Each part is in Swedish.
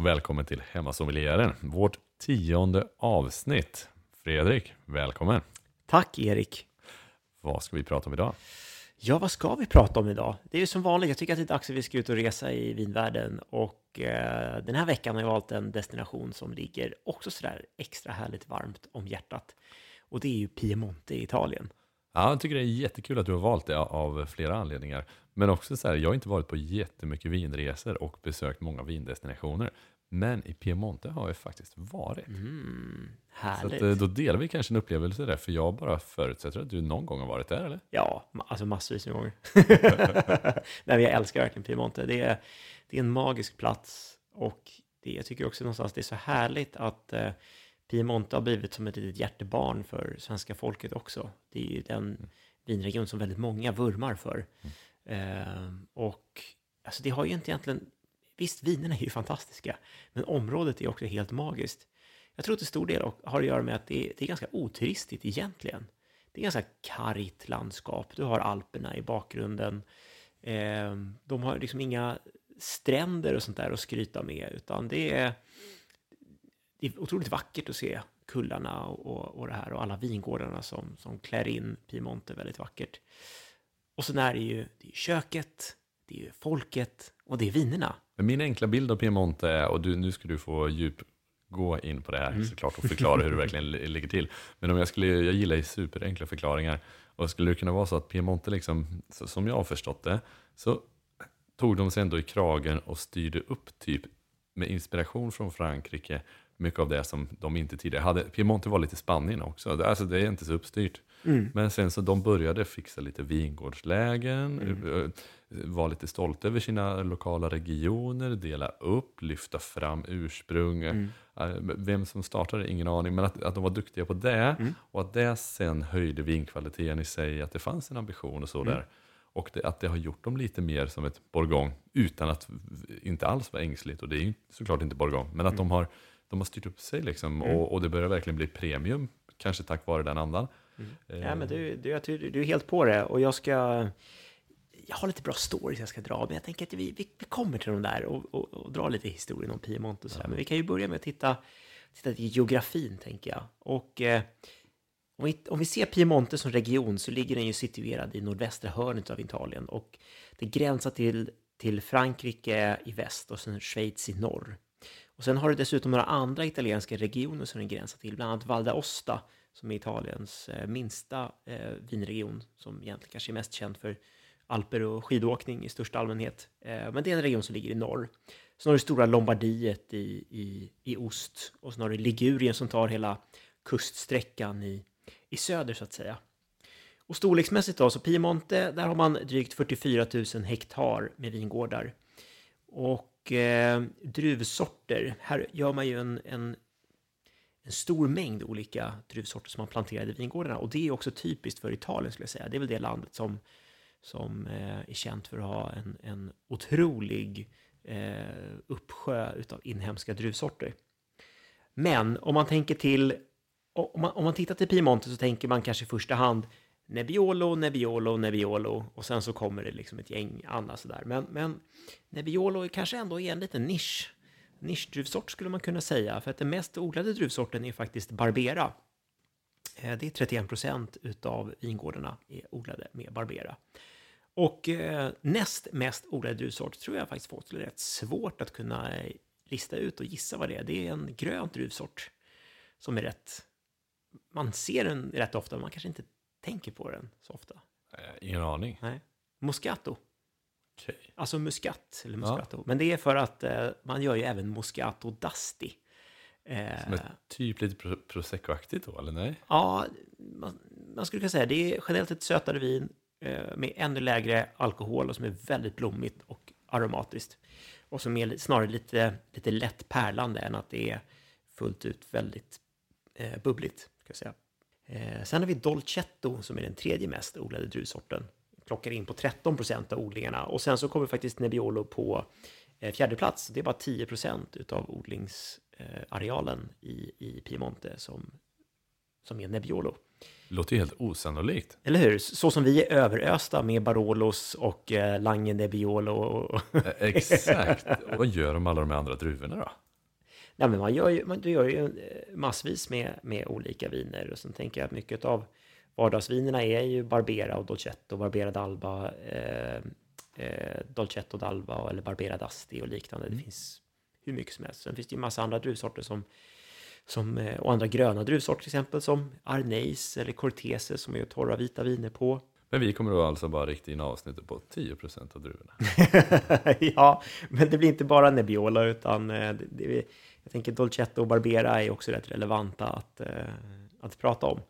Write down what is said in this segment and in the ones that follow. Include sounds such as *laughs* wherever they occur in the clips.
Och välkommen till Hemmasommelieren, vårt tionde avsnitt. Fredrik, välkommen. Tack Erik. Vad ska vi prata om idag? Ja, vad ska vi prata om idag? Det är ju som vanligt, jag tycker att det är dags att vi ska ut och resa i vinvärlden. Och eh, den här veckan har jag valt en destination som ligger också sådär extra härligt varmt om hjärtat. Och det är ju Piemonte i Italien. Ja, jag tycker det är jättekul att du har valt det av flera anledningar. Men också så här, jag har inte varit på jättemycket vinresor och besökt många vindestinationer. Men i Piemonte har jag faktiskt varit. Mm, Så härligt. att, eh, då delar vi kanske en upplevelse där, för jag bara förutsätter att du någon gång har varit där, eller? Ja, alltså massvis med gånger. *laughs* Nej, men jag älskar verkligen Piemonte. Det är, det är en magisk plats och det, jag tycker också någonstans det är så härligt att eh, Piemonte har blivit som ett litet hjärtebarn för svenska folket också. Det är ju den vinregion som väldigt många vurmar för. Eh, och alltså det har ju inte egentligen, visst vinerna är ju fantastiska, men området är också helt magiskt. Jag tror till stor del har att göra med att det är, det är ganska oturistigt egentligen. Det är ganska kargt landskap. Du har Alperna i bakgrunden. Eh, de har liksom inga stränder och sånt där att skryta med, utan det är, det är otroligt vackert att se kullarna och, och, och det här och alla vingårdarna som, som klär in Piemonte väldigt vackert. Och sen är det ju det är köket, det är ju folket och det är vinerna. Min enkla bild av Piemonte är, och du, nu ska du få djup gå in på det här såklart och förklara hur det verkligen li- ligger till. Men om jag skulle, jag gillar ju superenkla förklaringar. Och skulle det kunna vara så att Piemonte, liksom, som jag har förstått det, så tog de sig ändå i kragen och styrde upp typ med inspiration från Frankrike, mycket av det som de inte tidigare hade. Piemonte var lite Spanien också, alltså det är inte så uppstyrt. Men sen så de började fixa lite vingårdslägen, eh, var lite stolta över sina lokala regioner, dela upp, lyfta fram ursprung. Eh, Vem som startade, ingen aning, men att, att de var duktiga på det och att det sen höjde vinkvaliteten i sig, att det fanns en ambition och så där. Och det, att det har gjort dem lite mer som ett bourgogne utan att inte alls vara ängsligt. Och det är ju såklart inte bourgogne, men att de, har, de har styrt upp sig liksom. Och, och det börjar verkligen bli premium, kanske tack vare den andan. Eh, Ja, men du, tror du, du är helt på det och jag ska... Jag har lite bra stories jag ska dra, men jag tänker att vi, vi, vi kommer till de där och, och, och dra lite historien om Piemonte och sådär. Men vi kan ju börja med att titta, titta i geografin, tänker jag. Och eh, om, vi, om vi ser Piemonte som region så ligger den ju situerad i nordvästra hörnet av Italien och det gränsar till, till Frankrike i väst och sen Schweiz i norr. Och sen har du dessutom några andra italienska regioner som den gränsar till, bland annat Val d'Aosta som är Italiens eh, minsta eh, vinregion, som egentligen kanske är mest känd för alper och skidåkning i största allmänhet. Eh, men det är en region som ligger i norr. Sen har du stora Lombardiet i, i, i ost och sen har du Ligurien som tar hela kuststräckan i, i söder så att säga. Och storleksmässigt då, så Piemonte, där har man drygt 44 000 hektar med vingårdar. Och eh, druvsorter, här gör man ju en, en, en stor mängd olika druvsorter som man planterade i vingårdarna. Och det är också typiskt för Italien skulle jag säga. Det är väl det landet som, som eh, är känt för att ha en, en otrolig eh, uppsjö utav inhemska druvsorter. Men om man tänker till, om man, om man tittar till Piemonte så tänker man kanske i första hand Nebbiolo, Nebbiolo, Nebbiolo och sen så kommer det liksom ett gäng andra sådär. Men, men Nebbiolo kanske ändå är en liten nisch. Nischdruvsort skulle man kunna säga, för att den mest odlade druvsorten är faktiskt Barbera. Eh, Det är 31 procent utav vingårdarna är odlade med Barbera. Och eh, näst mest odlade druvsort tror jag faktiskt fått rätt svårt att kunna eh, lista ut och gissa vad det är. Det är en grön druvsort som är rätt... Man ser den rätt ofta, men man kanske inte tänker på den så ofta. Ingen aning. Nej. Moscato, Okej. alltså muskat, eller muscato. Men det är för att eh, man gör ju även moscato d'asti. Eh, Som ett typ lite pro- prosecco-aktigt då, eller nej? Ja, man, man skulle kunna säga det är generellt ett sötare vin eh, med ännu lägre alkohol och som är väldigt blommigt och aromatiskt. Och som är snarare lite, lite lätt pärlande än att det är fullt ut väldigt eh, bubbligt. Ska säga. Eh, sen har vi Dolcetto som är den tredje mest odlade druvsorten. Plockar in på 13 procent av odlingarna. Och sen så kommer faktiskt Nebbiolo på eh, fjärde plats. Det är bara 10 procent utav odlingsarealen i, i Piemonte som som är Nebbiolo. Låter ju helt osannolikt. Eller hur? Så som vi är överösta med Barolos och eh, Lange Nebbiolo. Och... Eh, Exakt. Och vad gör de alla de andra druvorna då? Nej, men man gör ju, man, du gör ju eh, massvis med, med olika viner. Och sen tänker jag att mycket av vardagsvinerna är ju Barbera och Dolcetto, Barbera d'Alba, eh, eh, Dolcetto d'Alba eller Barbera d'Asti och liknande. Det finns hur mycket som helst. Sen finns det ju massa andra druvsorter som, som, eh, och andra gröna druvsorter till exempel som Arneis eller Cortese som är torra vita viner på. Men vi kommer då alltså bara rikta in avsnittet på 10% av druvorna. *laughs* ja, men det blir inte bara Nebbiolo utan eh, det, det, jag tänker Dolcetto och Barbera är också rätt relevanta att, eh, att prata om.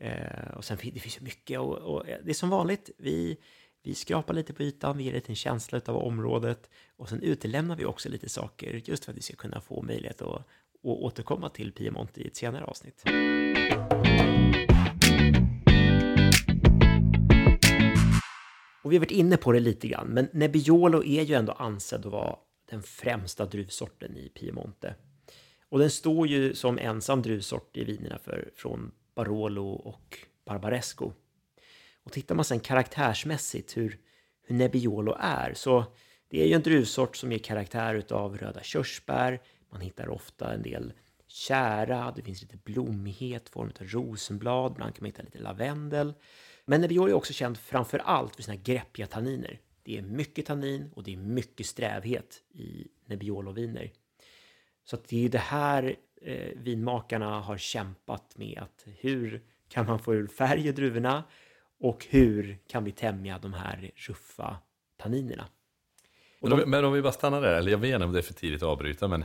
Eh, och sen det finns ju mycket och, och eh, det är som vanligt. Vi, vi skrapar lite på ytan, vi ger lite en känsla av området och sen utelämnar vi också lite saker just för att vi ska kunna få möjlighet att, att återkomma till Piemonte i ett senare avsnitt. Och vi har varit inne på det lite grann, men Nebbiolo är ju ändå ansedd att vara den främsta druvsorten i Piemonte. Och den står ju som ensam druvsort i vinerna för, från Barolo och Barbaresco. Och tittar man sen karaktärsmässigt hur, hur Nebbiolo är, så det är ju en druvsort som ger karaktär utav röda körsbär, man hittar ofta en del kära, det finns lite blommighet, form av rosenblad, ibland kan man hitta lite lavendel. Men Nebbiolo är också känd framför allt för sina greppiga tanniner. Det är mycket tannin och det är mycket strävhet i Nebbiolo-viner. Så att det är ju det här eh, vinmakarna har kämpat med. att Hur kan man få ur färg i druvorna och hur kan vi tämja de här ruffa tanninerna? Men om, vi, men om vi bara stannar där, eller jag vet inte om det är för tidigt att avbryta, men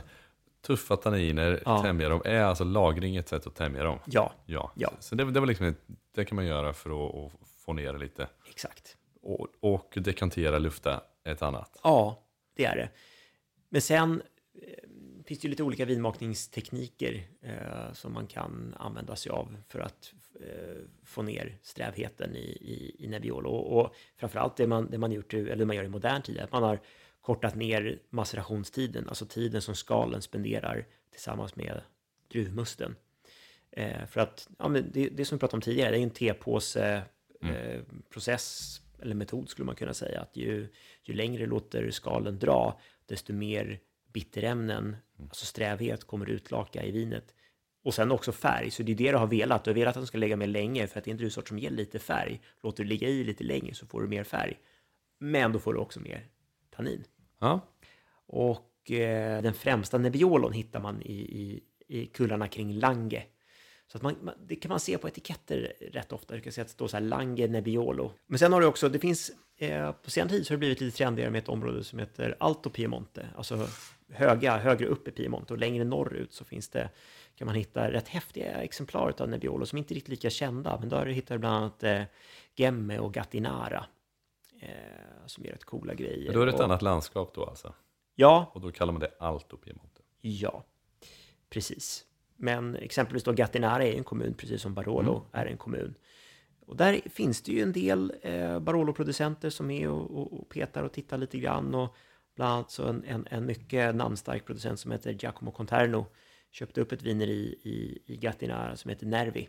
tuffa tanniner, Ja. tämja dem, är alltså lagring ett sätt att tämja dem? Ja, Ja. Ja. Så det, det, var liksom ett, det kan man göra för att, att få ner det lite. exakt. Och, och dekantera, lufta ett annat. Ja, det är det. Men sen finns det ju lite olika vinmakningstekniker eh, som man kan använda sig av för att eh, få ner strävheten i, i, i Nebbiolo. Och, och framförallt det man, det man gjort, eller man gör i modern tid, att man har kortat ner macerationstiden, alltså tiden som skalen spenderar tillsammans med druvmusten. Eh, för att, ja, men det, det som vi pratade om tidigare, det är en tepåse eh, process eller metod skulle man kunna säga. Att ju, ju längre låter skalen dra, desto mer bitterämnen, alltså strävhet, kommer utlaka i vinet. Och sen också färg, så det är det du har velat. Du har velat att de ska lägga med länge för att det är en druvsort som ger lite färg. Låter du ligga i lite längre så får du mer färg. Men då får du också mer tannin. Ja, Och eh, den främsta Nebbiolon hittar man i, i, i kullarna kring Lange. Så att man, man, det kan man se på etiketter rätt ofta. Du kan se att det står så här Lange Nebbiolo. Men sen har du också, det finns, eh, på senare tid så har det blivit lite trendigare med ett område som heter Alto Piemonte. Alltså höga, högre upp i Piemonte och längre norrut så finns det, kan man hitta rätt häftiga exemplar av Nebbiolo som inte är riktigt lika kända. Men där hittar du bland annat eh, Gemme och Gattinara. Eh, som är rätt coola grejer. men då är det ett Och- annat landskap då alltså. Ja, Och då kallar man det Alto Piemonte. Ja, precis. Men exempelvis då Gattinara är en kommun, precis som Barolo är en kommun. Och där finns det ju en del eh, Barolo-producenter som är och, och, och petar och tittar lite grann. Och bland annat så en, en, en mycket namnstark producent som heter Giacomo Conterno köpte upp ett vineri i, i Gattinara som heter Nervi.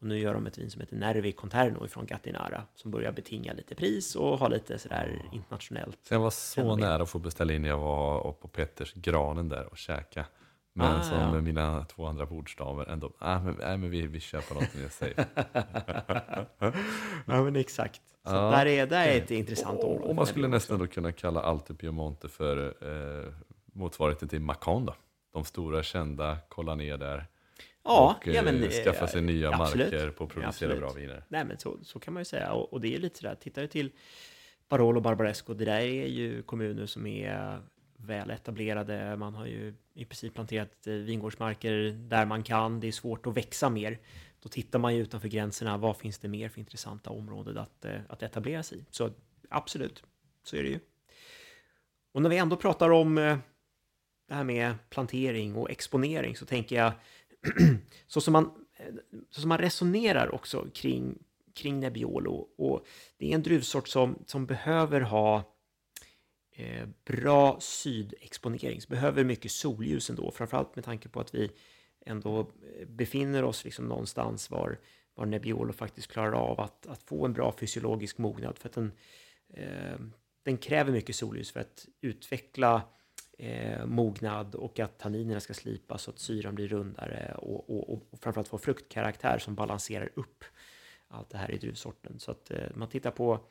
Och nu gör de ett vin som heter Nervi Conterno ifrån Gattinara som börjar betinga lite pris och ha lite sådär internationellt. Så jag var så Fenomen. nära att få beställa in jag var på Petters granen där och käka. Men Ah, som ja. med mina två andra bordsdamer ändå, nej men, nej, men vi, vi köper något mer safe. *laughs* Ja men exakt. Så Ja, där är, där är ett intressant område. Och man skulle nästan då kunna kalla Alto Piemonte för eh, motsvarigheten till Macon då. De stora kända, kolla ner där. Ja, och ja, men, eh, skaffa sig eh, nya absolut. marker på att producera Absolut. bra viner. Nej, men så, så kan man ju säga. Och, och det är lite sådär, tittar du till Barolo och Barbaresco, det där är ju kommuner som är väl etablerade. Man har ju i princip planterat eh, vingårdsmarker där man kan. Det är svårt att växa mer. Då tittar man ju utanför gränserna. Vad finns det mer för intressanta områden att, eh, att etablera sig i? Så absolut, så är det ju. Och när vi ändå pratar om eh, det här med plantering och exponering så tänker jag *clears throat* så som man, så som man resonerar också kring, kring Nebbiolo. Och det är en druvsort som, som behöver ha Eh, bra sydexponering, så behöver mycket solljus ändå, framförallt med tanke på att vi, ändå eh, befinner oss liksom någonstans var, var Nebbiolo faktiskt klarar av att, att få en bra fysiologisk mognad. För att den, eh, den kräver mycket solljus för att utveckla eh, mognad och att tanninerna ska slipas så att syran blir rundare och, och, och framförallt få fruktkaraktär som balanserar upp allt det här i druvsorten. Så att eh, man tittar på,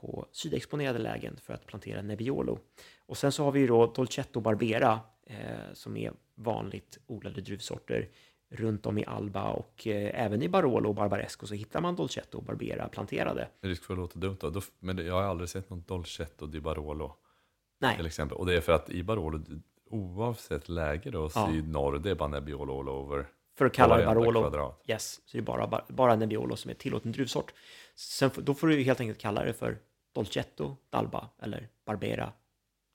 på sydexponerade lägen för att plantera Nebbiolo. Och sen så har vi ju då Dolcetto Barbera eh, som är vanligt odlade druvsorter runt om i Alba och eh, även i Barolo och Barbaresco så hittar man Dolcetto och Barbera planterade. Risk för att låta dumt då, men jag har aldrig sett någon Dolcetto di Barolo Nej, till exempel. Och det är för att i Barolo, oavsett läge då, Ja. syd-norr, det är bara Nebbiolo all over. För att kalla det Barolo. Kvadrat. Yes, så det är bara, bara Nebbiolo som är tillåten druvsort. Sen, då får du helt enkelt kalla det för Dolcetto Dalba eller Barbera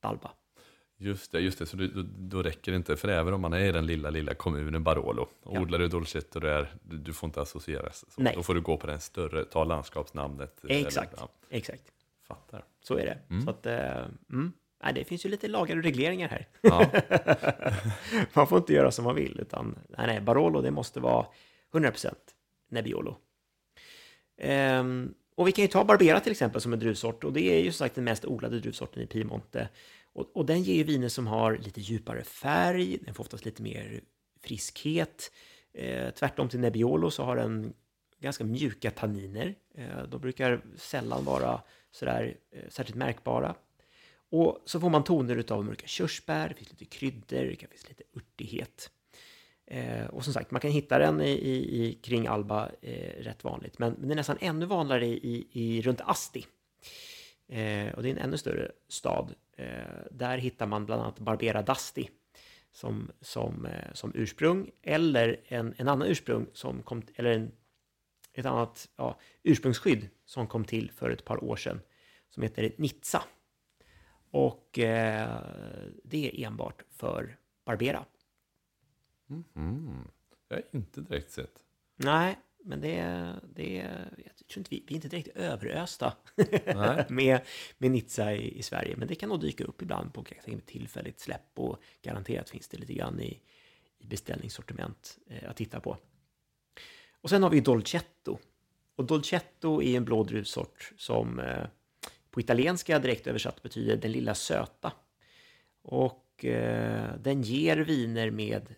Dalba. Just det, just det. Så då, då, räcker det inte, för även om man är i den lilla, lilla kommunen Barolo, Ja. odlar du Dolcetto där, du, du får inte associeras. Så, Nej. Då får du gå på den större, ta landskapsnamnet. eller- Exakt, ja, exakt. fattar. Så är det. Mm. Så att, eh, mm. Nej, det finns ju lite lagar och regleringar här. Ja, *laughs* man får inte göra som man vill, utan nej, nej, Barolo, det måste vara 100% Nebbiolo. Ehm, och vi kan ju ta Barbera till exempel som en druvsort, och det är ju som sagt den mest odlade druvsorten i Piemonte. Och, och den ger ju viner som har lite djupare färg, den får oftast lite mer friskhet. Eh, tvärtom till Nebbiolo så har den ganska mjuka tanniner. Eh, de brukar sällan vara sådär eh, särskilt märkbara. Och så får man toner av mörka körsbär, det finns lite kryddor, det finns lite örtighet. Eh, och som sagt, man kan hitta den i, i, i kring Alba eh, rätt vanligt, men, men det är nästan ännu vanligare i, i, runt Asti. Eh, och det är en ännu större stad. Eh, där hittar man bland annat Barbera d'Asti som, som, eh, som ursprung, eller en, en annan ursprung som kom, eller en, ett annat ja, ursprungsskydd som kom till för ett par år sedan, som heter Nizza. Och eh, det är enbart för Barbera. mm. Jag har inte direkt sett. Nej, men det, det jag tror inte vi, vi är inte direkt överösta *laughs* med, med Nizza i, i Sverige. Men det kan nog dyka upp ibland på tillfälligt släpp och garanterat finns det lite grann i, i beställningssortiment eh, att titta på. Och sen har vi Dolcetto. Och Dolcetto är en blå druvsort som eh, på italienska direkt översatt betyder den lilla söta. Och eh, den ger viner med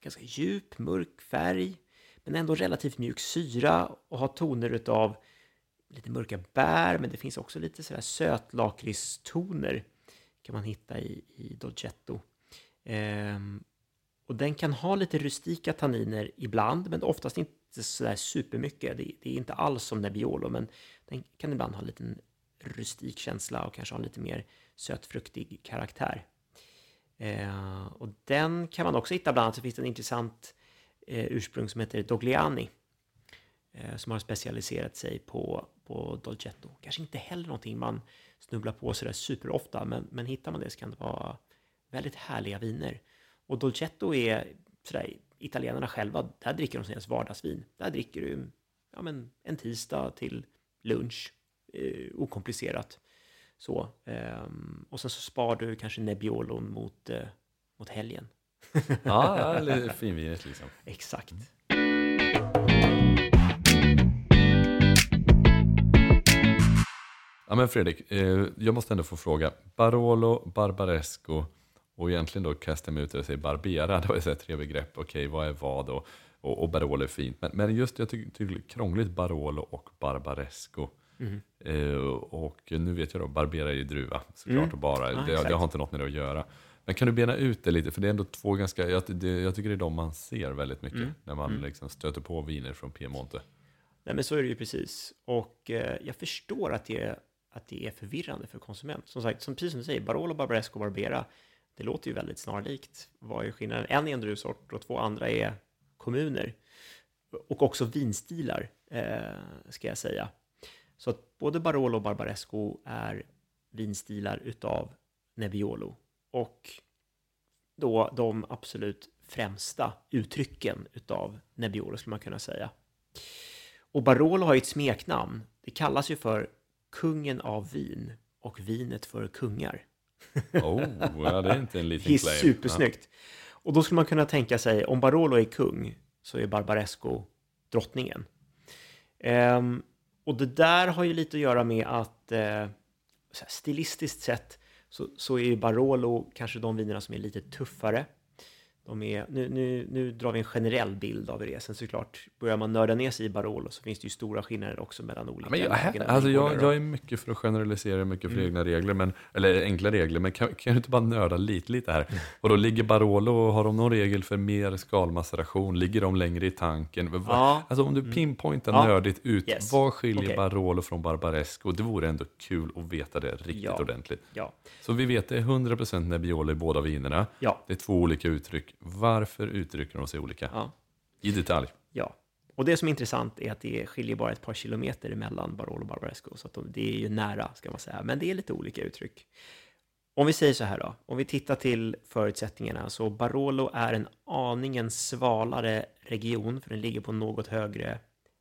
ganska djup, mörk färg, men ändå relativt mjuk syra och har toner utav lite mörka bär, men det finns också lite sådär sötlakritstoner kan man hitta i, i Dolcetto. Eh, och den kan ha lite rustika tanniner ibland, men oftast inte sådär supermycket. Det, det är inte alls som Nebbiolo, men den kan ibland ha en liten rustik känsla och kanske har en lite mer sötfruktig karaktär. Eh, och den kan man också hitta bland annat, så finns det en intressant eh, ursprung som heter Dogliani. Eh, som har specialiserat sig på, på Dolcetto. Kanske inte heller någonting man snubblar på sådär superofta, men, men hittar man det så kan det vara väldigt härliga viner. Och Dolcetto är sådär, italienarna själva, där dricker de sin vardagsvin. Där dricker du ja, men en tisdag till lunch, eh, okomplicerat. Så, ehm, och sen så spar du kanske Nebbiolon mot, eh, mot helgen. *laughs* Ja, eller finvinet liksom. Exakt. Ja men Fredrik, eh, jag måste ändå få fråga. Barolo, Barbaresco och egentligen då kastar jag mig ut och säger Barbera. *laughs* Det var ju tre begrepp. Okej, vad är vad? Och, och, och Barolo är fint. Men, men just jag tycker, är krångligt Barolo och Barbaresco. Eh, och nu vet jag då, Barbera är ju druva såklart Mm. och bara. Ja, det, det har inte något med det att göra. Men kan du bena ut det lite? För det är ändå två ganska, jag, det, jag tycker det är de man ser väldigt mycket Mm. när man Mm. liksom stöter på viner från Piemonte. Nej, men så är det ju precis. Och eh, jag förstår att det, är, att det är förvirrande för konsument. Som sagt, som precis som du säger, Barolo, Barbaresco och Barbera, det låter ju väldigt snarlikt. Vad är skillnaden? En är en druvsort och två andra är kommuner. Och också vinstilar, eh, ska jag säga. Så att både Barolo och Barbaresco är vinstilar utav Nebbiolo. Och då de absolut främsta uttrycken utav Nebbiolo, skulle man kunna säga. Och Barolo har ju ett smeknamn. Det kallas ju för kungen av vin och vinet för kungar. Oh, ja, det är inte en Det liten är claim. supersnyggt. Och då skulle man kunna tänka sig, om Barolo är kung, så är Barbaresco drottningen. Ehm, och det där har ju lite att göra med att eh, stilistiskt sett så, så är ju Barolo kanske de vinerna som är lite tuffare. De är, nu, nu, nu drar vi en generell bild av det. Sen såklart, börjar man nörda ner sig i Barolo så finns det ju stora skillnader också mellan olika. Men jag, och alltså jag, jag är mycket för att generalisera, mycket för Mm. egna regler, men, eller enkla regler, men kan, kan du inte bara nörda lite, lite här? Mm. Och då ligger Barolo, har de någon regel för mer skalmaceration? Ligger de längre i tanken? Ja. Alltså om du pinpointar Ja. nördigt ut, Yes. vad skiljer Okej. Barolo från Barbaresco? Det vore ändå kul att veta det riktigt Ja. ordentligt. Ja, Så vi vet det är 100% Nebbiolo i båda vinerna. ja, Det är två olika uttryck. Varför uttrycker de sig olika? ja. I detalj. Ja, och det som är intressant är att det skiljer bara ett par kilometer emellan Barolo och Barbaresco, så de, det är ju nära, ska man säga, men det är lite olika uttryck. Om vi säger så här då, om vi tittar till förutsättningarna, så Barolo är en aningen svalare region, för den ligger på något högre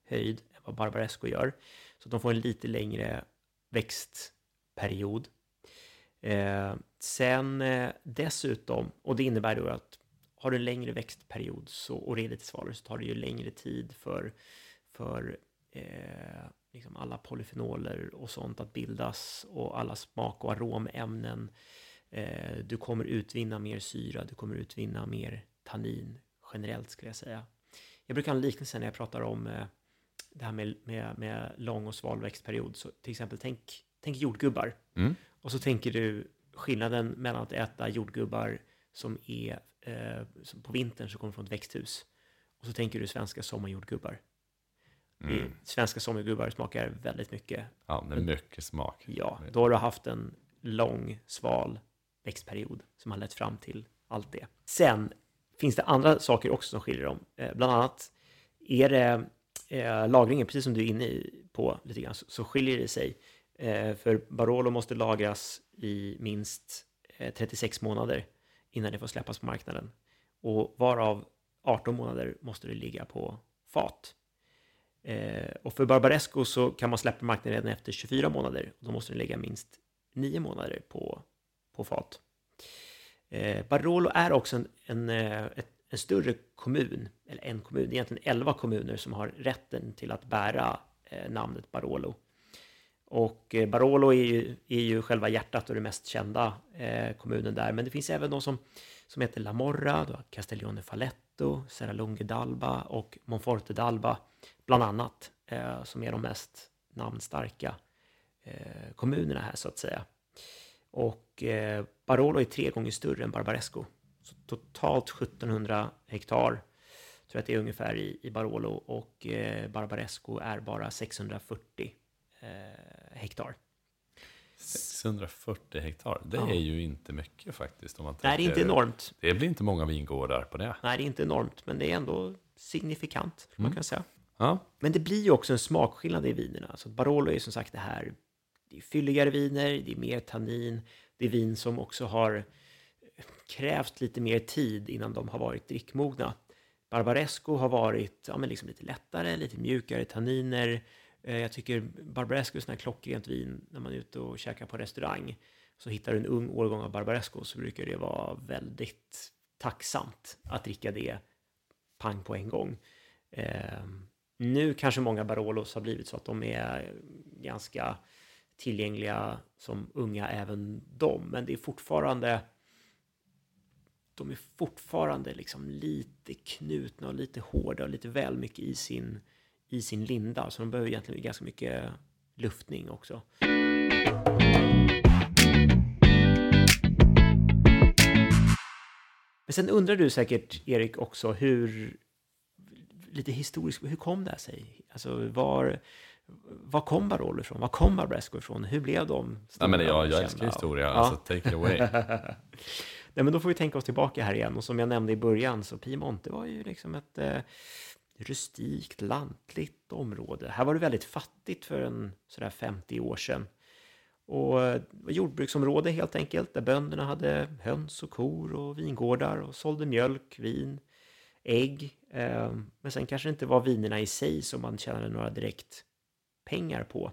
höjd än vad Barbaresco gör, så de får en lite längre växtperiod. Eh, sen eh, dessutom, och det innebär då att har du en längre växtperiod så, och det är lite svalare så tar det ju längre tid för, för eh, liksom alla polyfenoler och sånt att bildas och alla smak och aromämnen. Eh, du kommer utvinna mer syra, du kommer utvinna mer tannin generellt skulle jag säga. Jag brukar ha en liknelse när jag pratar om eh, det här med, med, med lång och sval växtperiod. Så till exempel, tänk, tänk jordgubbar. Mm. Och så tänker du skillnaden mellan att äta jordgubbar som är eh, som på vintern som kommer från ett växthus. Och så tänker du svenska sommarjordgubbar. Mm. Svenska sommarjordgubbar smakar väldigt mycket. Ja, det är mycket smak. Ja, då har du haft en lång, sval växtperiod som har lett fram till allt det. Sen finns det andra saker också som skiljer dem. Eh, bland annat är det eh, lagringen, precis som du är inne i, på lite grann, så, så skiljer det sig. Eh, för Barolo måste lagras i minst eh, 36 månader innan det får släppas på marknaden. Och varav 18 månader måste det ligga på fat. Eh, och för Barbaresco så kan man släppa marknaden redan efter 24 månader. Och då måste den ligga minst 9 månader på, på fat. Eh, Barolo är också en, en, eh, ett, en större kommun, eller en kommun, det är egentligen 11 kommuner som har rätten till att bära eh, namnet Barolo. Och eh, Barolo är ju, är ju själva hjärtat och den mest kända eh, kommunen där. Men det finns även de som, som heter La Morra, Castiglione Falletto, Serralunga d'Alba och Monforte d'Alba, bland annat, eh, som är de mest namnstarka eh, kommunerna här så att säga. Och eh, Barolo är tre gånger större än Barbaresco. Så totalt 1700 hektar tror jag att det är ungefär i, i Barolo och eh, Barbaresco är bara 640 eh, hektar. 640 hektar, det Ja. är ju inte mycket faktiskt. Om man Nej, det är inte enormt. Det blir inte många vingårdar på det. Nej, det är inte enormt, men det är ändå signifikant, skulle man Mm. kan säga. Ja, Men det blir ju också en smakskillnad i vinerna. Alltså Barolo är som sagt det här, det är fylligare viner, det är mer tannin, det är vin som också har krävt lite mer tid innan de har varit drickmogna. Barbaresco har varit ja, men liksom lite lättare, lite mjukare tanniner. Eh, jag tycker Barbaresco är sån klockrent vin när man är ute och käkar på restaurang. Så hittar du en ung årgång av Barbaresco så brukar det vara väldigt tacksamt att dricka det pang på en gång. Ehm, nu kanske många Barolos har blivit så att de är ganska tillgängliga som unga även de, men det är fortfarande de är fortfarande liksom lite knutna och lite hårda och lite väl mycket i sin, i sin linda, så de behöver egentligen ganska mycket luftning också. Men sen undrar du säkert, Erik, också hur, lite historiskt, hur kom det här sig? Alltså, var, var kom Barolo ifrån? Var kom Barbaresco ifrån? Hur blev de ja men stora jag, jag älskar historia, Ja. alltså take it away. *laughs* Nej, men då får vi tänka oss tillbaka här igen. Och som jag nämnde i början, så Piemonte var ju liksom ett eh, rustikt, lantligt område. Här var det väldigt fattigt för en sådär 50 år sedan. Och det var jordbruksområde helt enkelt, där bönderna hade höns och kor och vingårdar och sålde mjölk, vin, ägg. Ehm, men sen kanske det inte var vinerna i sig som man tjänade några direkt pengar på.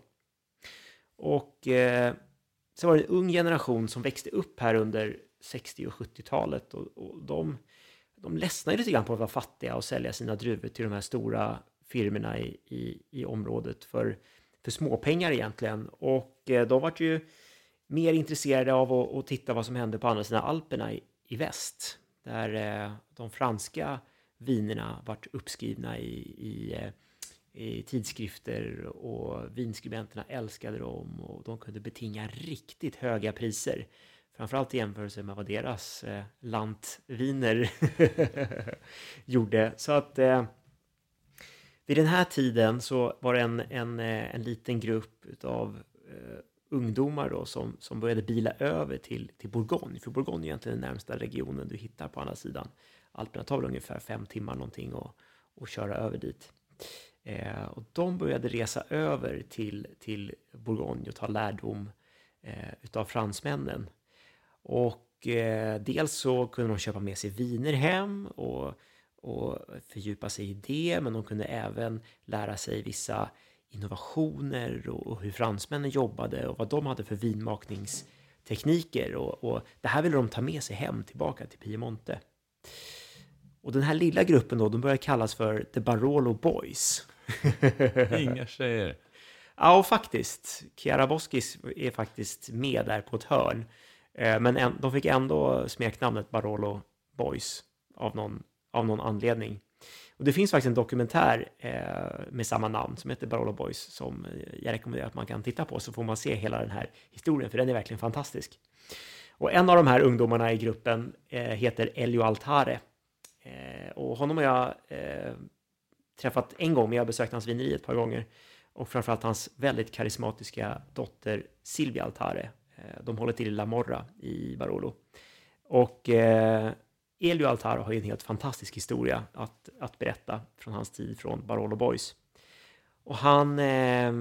Och eh, så var det en ung generation som växte upp här under 60 och 70-talet och, och de de ledsnade lite grann på att vara fattiga och sälja sina druvor till de här stora firmorna i, i, i området för, för småpengar egentligen. Och eh, de vart ju mer intresserade av att, att, titta vad som hände på andra sidan Alperna i, i väst. Där eh, de franska vinerna vart uppskrivna i, i, eh, i tidskrifter och vinskribenterna älskade dem och de kunde betinga riktigt höga priser. Framförallt i jämförelse med vad deras eh, lantviner *laughs* gjorde. Så att eh, vid den här tiden så var det en, en, eh, en liten grupp av eh, ungdomar då som, som började bila över till, till Bourgogne. För Bourgogne är egentligen den närmsta regionen du hittar på andra sidan. Alperna tar väl ungefär fem timmar någonting och, och köra över dit. Eh, och de började resa över till, till Bourgogne och ta lärdom eh, utav fransmännen. Och eh, dels så kunde de köpa med sig viner hem och, och fördjupa sig i det, men de kunde även lära sig vissa innovationer och, och hur fransmännen jobbade och vad de hade för vinmakningstekniker. Och, och det här ville de ta med sig hem tillbaka till Piemonte. Och den här lilla gruppen då, de börjar kallas för The Barolo Boys. *laughs* Inga tjejer. Ja, och faktiskt. Chiara Boskis är faktiskt med där på ett hörn. Eh, men en, de fick ändå smeknamnet Barolo Boys av någon, av någon anledning. Och det finns faktiskt en dokumentär eh, med samma namn som heter Barolo Boys som jag rekommenderar att man kan titta på så får man se hela den här historien för den är verkligen fantastisk. Och en av de här ungdomarna i gruppen eh, heter Elio Altare eh, och honom har jag eh, träffat en gång, men jag har besökt hans vineri ett par gånger och framförallt hans väldigt karismatiska dotter Silvia Altare. Eh, de håller till i La Morra i Barolo. Och eh, Elio Altaro har ju en helt fantastisk historia att, att berätta från hans tid från Barolo Boys. Och han, eh,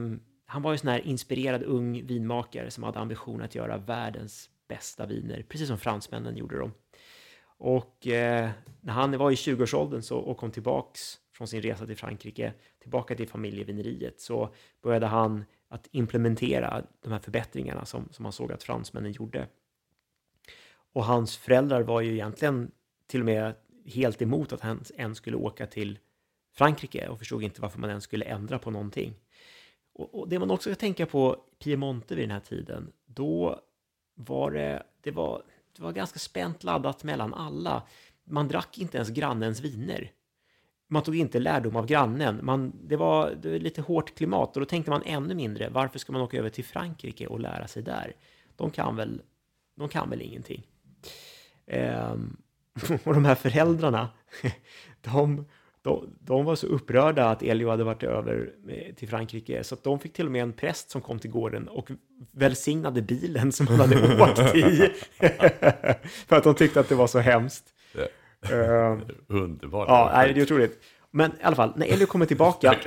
han var ju sån här inspirerad ung vinmakare som hade ambition att göra världens bästa viner, precis som fransmännen gjorde dem. Och eh, när han var i 20-årsåldern så, och kom tillbaks från sin resa till Frankrike, tillbaka till familjevineriet, så började han att implementera de här förbättringarna som, som han såg att fransmännen gjorde. Och hans föräldrar var ju egentligen till och med helt emot att han ens skulle åka till Frankrike och förstod inte varför man ens skulle ändra på någonting. Och, och det man också ska tänka på Piemonte vid den här tiden, då var det, det var, det var ganska spänt laddat mellan alla. Man drack inte ens grannens viner. Man tog inte lärdom av grannen. Man, det, var, det var lite hårt klimat och då tänkte man ännu mindre. Varför ska man åka över till Frankrike och lära sig där? De kan väl, de kan väl ingenting. Um, *laughs* och de här föräldrarna, *laughs* de, de, de, var så upprörda att Elio hade varit över till Frankrike så att de fick till och med en präst som kom till gården och välsignade bilen som han hade åkt i. *laughs* För att de tyckte att det var så hemskt. Uh, *laughs* Underbart. Ja, det är otroligt. Men i alla fall, när Elio kommer tillbaka *laughs*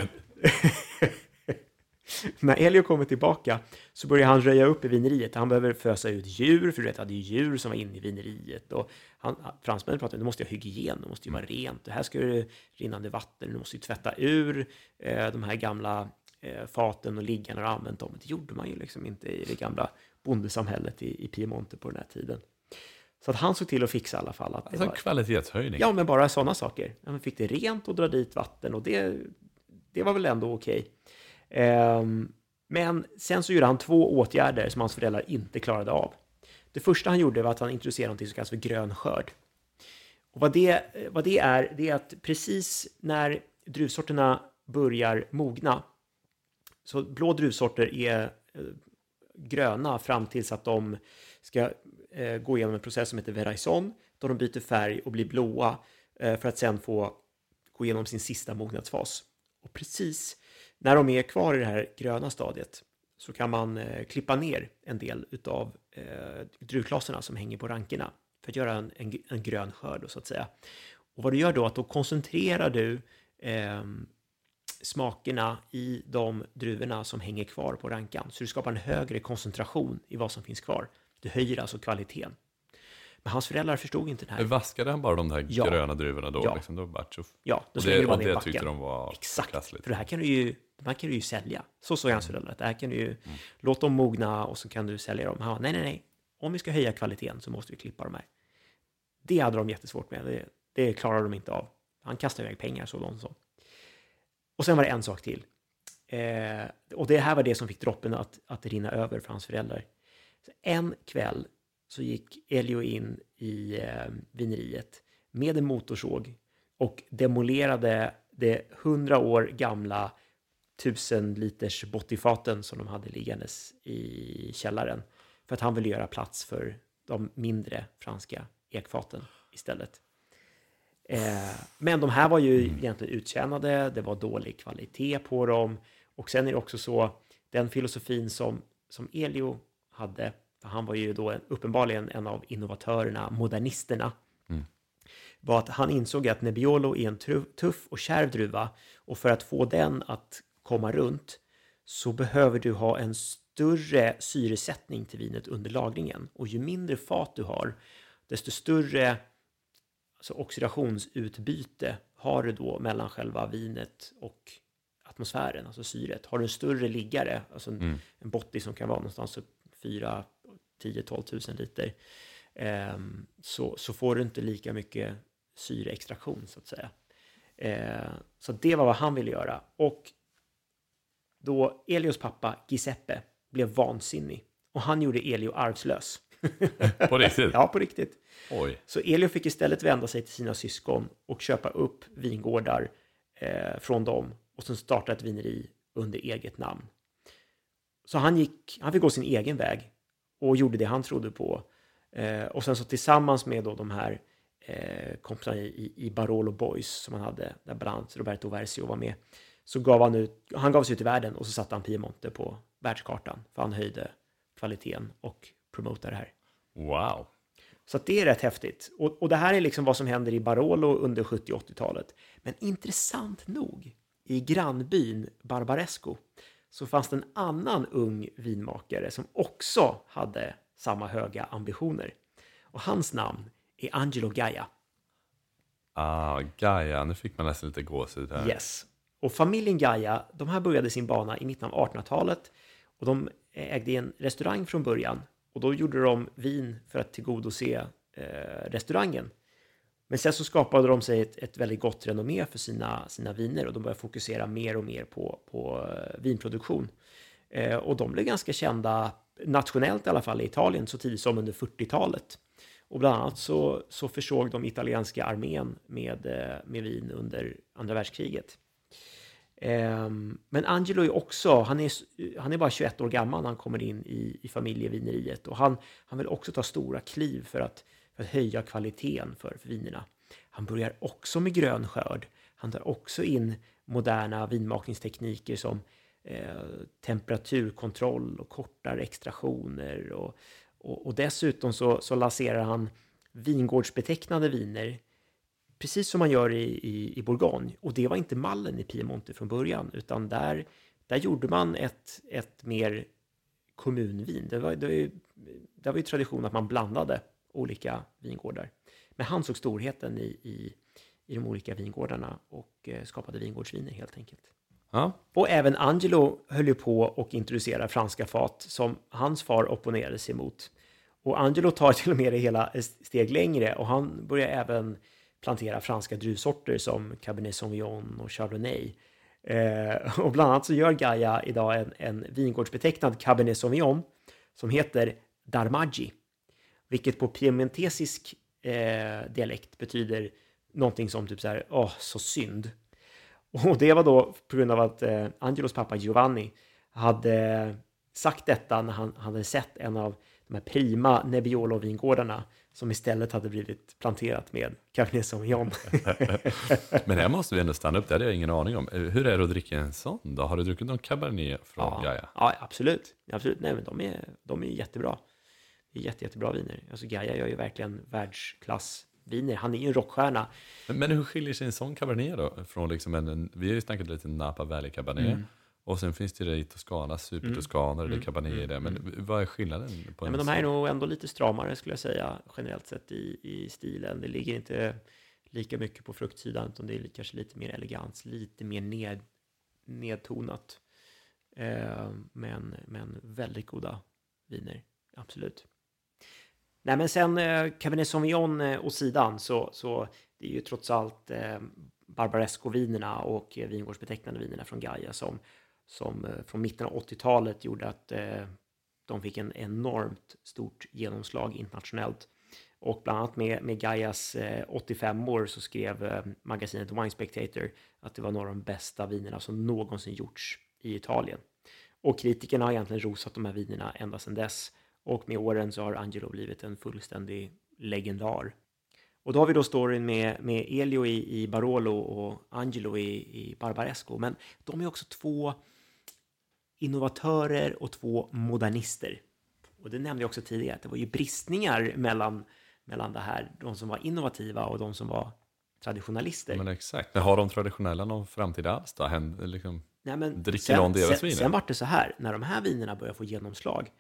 *laughs* när Elio kommer tillbaka så börjar han röja upp i vineriet. Han behöver fösa ut djur, för du vet, hade ju djur som var inne i vineriet. Och han, fransmännen pratade du måste ha hygien, det måste ju vara rent. Det här ska det rinnande vatten, du måste ju tvätta ur eh, de här gamla eh, faten och liggarna och använt dem. Det gjorde man ju liksom inte i det gamla bondesamhället i, i Piemonte på den här tiden. Så att han såg till att fixa i alla fall. Att alltså var... kvalitetshöjning. Ja, men bara sådana saker. Man fick det rent och dra dit vatten och det, det var väl ändå okej. Okay. Ehm, men sen så gjorde han två åtgärder som hans föräldrar inte klarade av. Det första han gjorde var att han introducerade något som kallas för grön skörd. Och vad det, vad det är, det är att precis när druvsorterna börjar mogna, så blå druvsorter är eh, gröna fram tills att de ska eh, gå igenom en process som heter veraison, då de byter färg och blir blåa eh, för att sen få gå igenom sin sista mognadsfas. Och precis när de är kvar i det här gröna stadiet så kan man eh, klippa ner en del utav eh, druvklaserna som hänger på rankerna för att göra en, en, en grön skörd så att säga. Och vad du gör då är att då koncentrerar du eh, smakerna i de druvorna som hänger kvar på rankan. Så du skapar en högre koncentration i vad som finns kvar. Du höjer alltså kvaliteten. Men hans föräldrar förstod inte den här. Vaskade han bara de där ja. gröna druvorna då? Ja, liksom, då var det ja då och det, och det tyckte de var Exakt, klassligt. för det här kan du ju, de här kan du ju sälja. Så sa hans mm. föräldrar, det här kan du ju, mm. låt dem mogna och så kan du sälja dem. Han nej, nej, nej, om vi ska höja kvaliteten så måste vi klippa de här. Det hade de jättesvårt med. Det, Det klarar de inte av. Han kastar iväg pengar så långt så. Och sen var det en sak till. Eh, och det här var det som fick droppen att, att rinna över för hans föräldrar. Så en kväll så gick Elio in i eh, vineriet med en motorsåg och demolerade det hundra år gamla tusen liters bottifaten som de hade liggandes i källaren. För att han ville göra plats för de mindre franska ekfaten istället. Eh, men de här var ju egentligen uttjänade, det var dålig kvalitet på dem. Och sen är det också så, den filosofin som, som Elio hade, för han var ju då en, uppenbarligen en av innovatörerna, modernisterna, Mm. var att han insåg att Nebbiolo är en tuff och kärv druva och för att få den att komma runt så behöver du ha en större syresättning till vinet under lagringen. Och ju mindre fat du har, desto större alltså oxidationsutbyte har du då mellan själva vinet och atmosfären, alltså syret. Har du en större liggare, alltså en, Mm. en botti som kan vara någonstans upp 4, 10, 12 tusen liter, ehm, så, så får du inte lika mycket syreextraktion så att säga. Eh, så det var vad han ville göra. Och då Elios pappa Giuseppe blev vansinnig och han gjorde Elio arvslös. *laughs* På riktigt? Ja, på riktigt. Oj. Så Elio fick istället vända sig till sina syskon och köpa upp vingårdar eh, från dem och sen starta ett vineri under eget namn. Så han, gick, han fick gå sin egen väg och gjorde det han trodde på. Eh, och sen så tillsammans med då de här eh, kompisarna i, i Barolo Boys som han hade, där bland annat Roberto Versio var med, så gav han ut, han gav sig ut i världen och så satte han Piemonte på världskartan för han höjde kvaliteten och promotade det här. Wow. Så att det är rätt häftigt. Och, och det här är liksom vad som händer i Barolo under 70 och 80-talet. Men intressant nog, i grannbyn Barbaresco så fanns det en annan ung vinmakare som också hade samma höga ambitioner. Och hans namn är Angelo Gaia. Ah, Gaia, nu fick man nästan lite gåshud här. Yes. Och familjen Gaia, de här började sin bana i mitten av 1800-talet och de ägde en restaurang från början och då gjorde de vin för att tillgodose eh, restaurangen. Men sen så skapade de sig ett, ett väldigt gott renommé för sina, sina viner och de började fokusera mer och mer på, på eh, vinproduktion. Eh, och de blev ganska kända nationellt i alla fall i Italien så tidigt som under 40-talet. Och bland annat så, så försåg de italienska armén med, eh, med vin under andra världskriget. Ehm, men Angelo är också, han är, han är bara 21 år gammal när han kommer in i, i familjevineriet och han, han vill också ta stora kliv för att, för att höja kvaliteten för, vinerna. Han börjar också med grön skörd. Han tar också in moderna vinmakningstekniker som eh, temperaturkontroll och kortare extraktioner. Och, och, och dessutom så, så lanserar han vingårdsbetecknade viner precis som man gör i, i, i Bourgogne. Och det var inte mallen i Piemonte från början, utan där, där gjorde man ett, ett mer kommunvin. Det var, det, var ju, det var ju tradition att man blandade olika vingårdar. Men han såg storheten i, i, i de olika vingårdarna och eh, skapade vingårdsviner helt enkelt. Ja, Och även Angelo höll ju på och introducera franska fat som hans far opponerade sig mot. Och Angelo tar till och med det hela steg längre och han börjar även plantera franska druvsorter som Cabernet Sauvignon och Chardonnay. Eh, och bland annat så gör Gaia idag en, en vingårdsbetecknad Cabernet Sauvignon som heter Darmaggi, vilket på piemontesisk eh, dialekt betyder någonting som typ så här, åh, så synd. *laughs* Och det var då på grund av att eh, Angelos pappa Giovanni hade sagt detta när han hade sett en av de här prima Nebbiolo-vingårdarna som istället hade blivit planterat med Cabernet Sauvignon. *laughs* men här måste vi ändå stanna upp, det hade jag ingen aning om. Hur är det att dricka en sån då? Har du druckit någon Cabernet från ja, Gaia? ja, absolut. absolut. Nej, men de är, de är jättebra. Det är jätte, jättebra viner. Alltså Gaia gör ju verkligen världsklassviner. Han är ju en rockstjärna. Men, hur skiljer sig en sån Cabernet då? Från liksom en, vi har ju snackat lite Napa Valley Cabernet. Mm. Och sen finns det ju det i Toscana, Super-Toscana, det är Cabernet i det. Men vad är skillnaden? På en men de här är nog ändå lite stramare skulle jag säga generellt sett i, i stilen. Det ligger inte lika mycket på fruktsidan utan det är kanske lite mer elegans, lite mer ned, nedtonat. Eh, men, men väldigt goda viner, absolut. Nej men sen eh, Cabernet Sauvignon eh, åt sidan så, så det är ju trots allt eh, Barbaresco-vinerna och eh, vingårdsbetecknande vinerna från Gaia som, som eh, från mitten av 80-talet gjorde att eh, de fick en enormt stort genomslag internationellt. Och bland annat med, med Gaias eh, 85 år så skrev eh, magasinet Wine Spectator att det var några av de bästa vinerna som någonsin gjorts i Italien. Och kritikerna har egentligen rosat de här vinerna ända sedan dess. Och med åren så har Angelo blivit en fullständig legendar. Och då har vi då storyn med, med Elio i, i Barolo och Angelo i, i Barbaresco. Men de är också två innovatörer och två modernister. Och det nämnde jag också tidigare, att det var ju bristningar mellan, mellan det här, de som var innovativa och de som var traditionalister. Men exakt. Har de traditionella någon framtid alls då? Händer, liksom, Nej, men dricker sen, någon deras sen, viner? Sen vart det så här, när de här vinerna började få genomslag,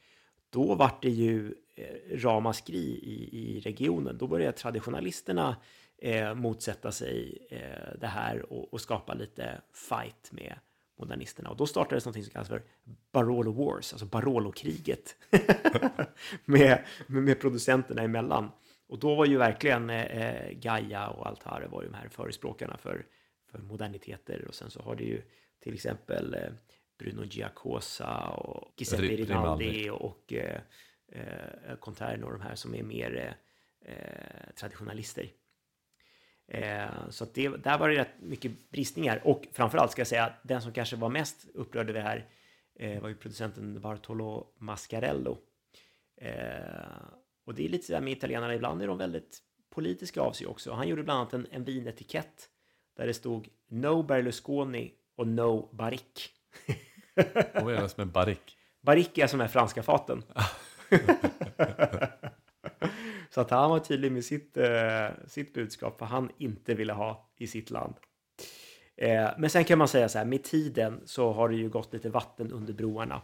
då vart det ju eh, ramaskri i, i regionen. Då började traditionalisterna eh, motsätta sig eh, det här och, och skapa lite fight med modernisterna. Och då startades något som kallas för Barolo Wars, alltså Barolo-kriget, med, *laughs* med, med producenterna emellan. Och då var ju verkligen eh, Gaia och Altare var ju de här förespråkarna för, för moderniteter. Och sen så har det ju till exempel eh, Bruno Giacosa och Giuseppe Ri- Rinaldi och eh, eh, Conterno, de här som är mer eh, traditionalister. Eh, så det, där var det rätt mycket bristningar. Och framförallt ska jag säga att den som kanske var mest upprörd över det här eh, var ju producenten Bartolo Mascarello. Eh, och det är lite sådär med italienarna, ibland är de väldigt politiska av sig också. Han gjorde bland annat en, en vinetikett där det stod No Berlusconi och No Barrique. Vad är med som är barrick? Är som är franska faten. *laughs* Så att han var tydlig med sitt, eh, sitt budskap, vad han inte ville ha i sitt land. Eh, men sen kan man säga så här, med tiden så har det ju gått lite vatten under broarna.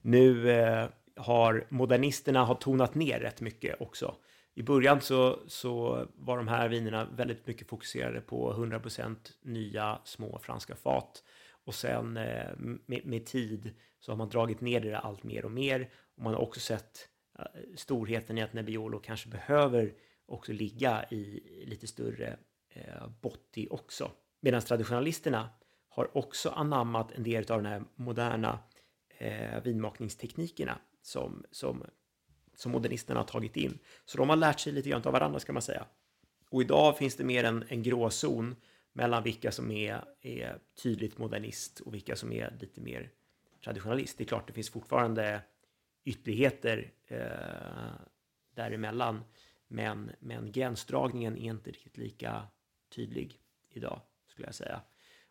Nu eh, har modernisterna har tonat ner rätt mycket också. I början så, så var de här vinerna väldigt mycket fokuserade på 100% nya små franska fat. Och sen eh, med, med tid så har man dragit ner det allt mer och mer. Och man har också sett eh, storheten i att Nebbiolo kanske behöver också ligga i lite större eh, botti också. Medan traditionalisterna har också anammat en del av de här moderna eh, vinmakningsteknikerna som, som, som modernisterna har tagit in. Så de har lärt sig lite grann av varandra ska man säga. Och idag finns det mer en, en gråzon mellan vilka som är, är tydligt modernist och vilka som är lite mer traditionalist. Det är klart, det finns fortfarande ytterligheter eh, däremellan, men, men gränsdragningen är inte riktigt lika tydlig idag, skulle jag säga.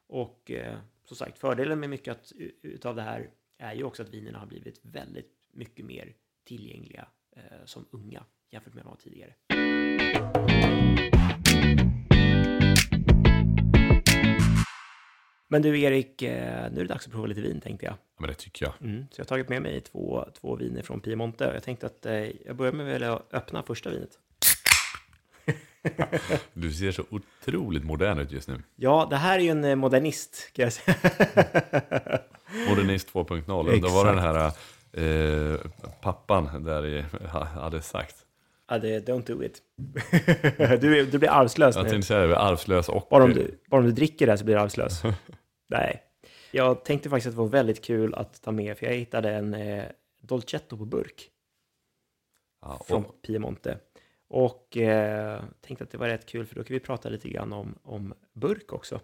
Och eh, som sagt, fördelen med mycket att, utav det här är ju också att vinerna har blivit väldigt mycket mer tillgängliga eh, som unga jämfört med vad de var tidigare. Men du Erik, eh, nu är det dags att prova lite vin tänkte jag. Ja, men det tycker jag. Mm, så jag har tagit med mig två, två viner från Piemonte. Jag tänkte att eh, jag börjar med att öppna första vinet. *laughs* Du ser så otroligt modern ut just nu. Ja, det här är ju en eh, modernist, kan jag säga. *laughs* Modernist 2.0. Då var det den här eh, pappan där i, hade sagt. ja, det, don't do it. *laughs* du, du blir arvslös Jag nu. tänkte säga arvslös och... Bara om, du, bara om du dricker det här så blir du arvslös. Nej. Jag tänkte faktiskt att det var väldigt kul att ta med, för jag hittade en eh, Dolcetto på burk Ja, och, från Piemonte. Och eh, tänkte att det var rätt kul, för då kan vi prata lite grann om, om burk också.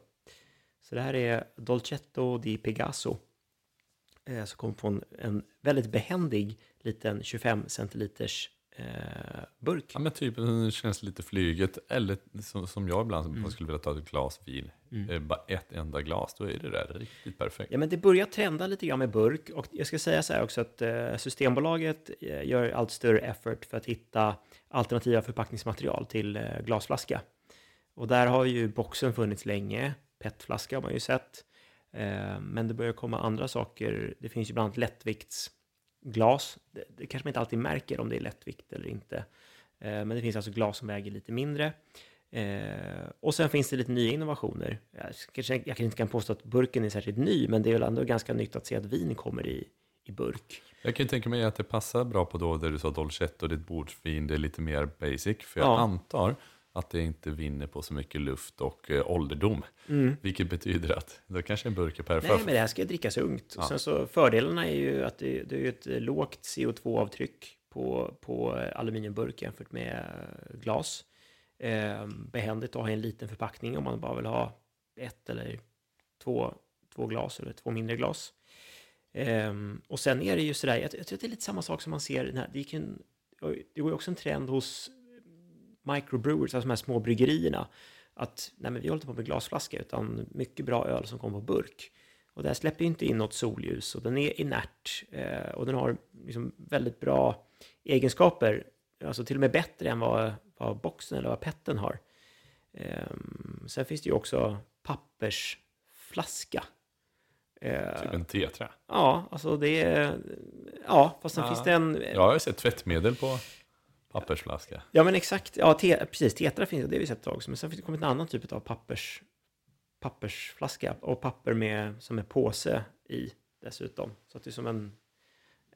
Så det här är Dolcetto di Pegaso. Eh, som kom från en väldigt behändig liten 25 centiliters eh, burk. ja, men typ, det känns lite flyget. Eller som, som jag ibland Mm. skulle vilja ta ett glas vin. Eh, bara ett enda glas, då är det där riktigt perfekt. Ja, men det börjar trenda lite grann med burk och jag ska säga så här också att eh, Systembolaget eh, gör allt större effort för att hitta alternativa förpackningsmaterial till eh, glasflaska. Och där har ju boxen funnits länge, petflaska har man ju sett. Eh, men det börjar komma andra saker. Det finns ju bland annat lättviktsglas. Det, det kanske man inte alltid märker om det är lättvikt eller inte. Eh, men det finns alltså glas som väger lite mindre. Eh, och sen finns det lite nya innovationer. Jag, kanske, jag kanske inte kan påstå att burken är särskilt ny, men det är väl ändå ganska nytt att se att vin kommer i, i burk. Jag kan ju tänka mig att det passar bra på då där du sa Dolcetto, ett bordsvin, det är lite mer basic. För jag Ja. antar att det inte vinner på så mycket luft och eh, ålderdom. Vilket betyder att då kanske en burk är Nej, perfekt. men det här ska drickas ungt. Ja. Sen så fördelarna är ju att det, det är ju ett lågt CO2-avtryck på, på aluminiumburk jämfört med glas. Eh, behändigt att ha i en liten förpackning om man bara vill ha ett eller två, två glas eller två mindre glas. Eh, och sen är det ju sådär, jag, jag tror att det är lite samma sak som man ser, här, det, gick en, det går ju också en trend hos microbrewers, alltså de här små bryggerierna, att nej, men vi håller inte på med glasflaska utan mycket bra öl som kommer på burk. Och det här släpper ju inte in något solljus och den är inert eh, och den har liksom väldigt bra egenskaper, alltså till och med bättre än vad, vad boxen eller vad petten har. Ehm, sen finns det ju också pappersflaska. Eh, Typ en tetra. Ja, alltså det är... Ja, fast sen Ja. finns det en... Jag har sett tvättmedel på pappersflaska. Ja, men exakt. Ja, te, precis. Tetra finns det, det har vi sett ett tag. Men sen finns det en annan typ av pappers, pappersflaska och papper med, som är påse i dessutom. Så att det är som en,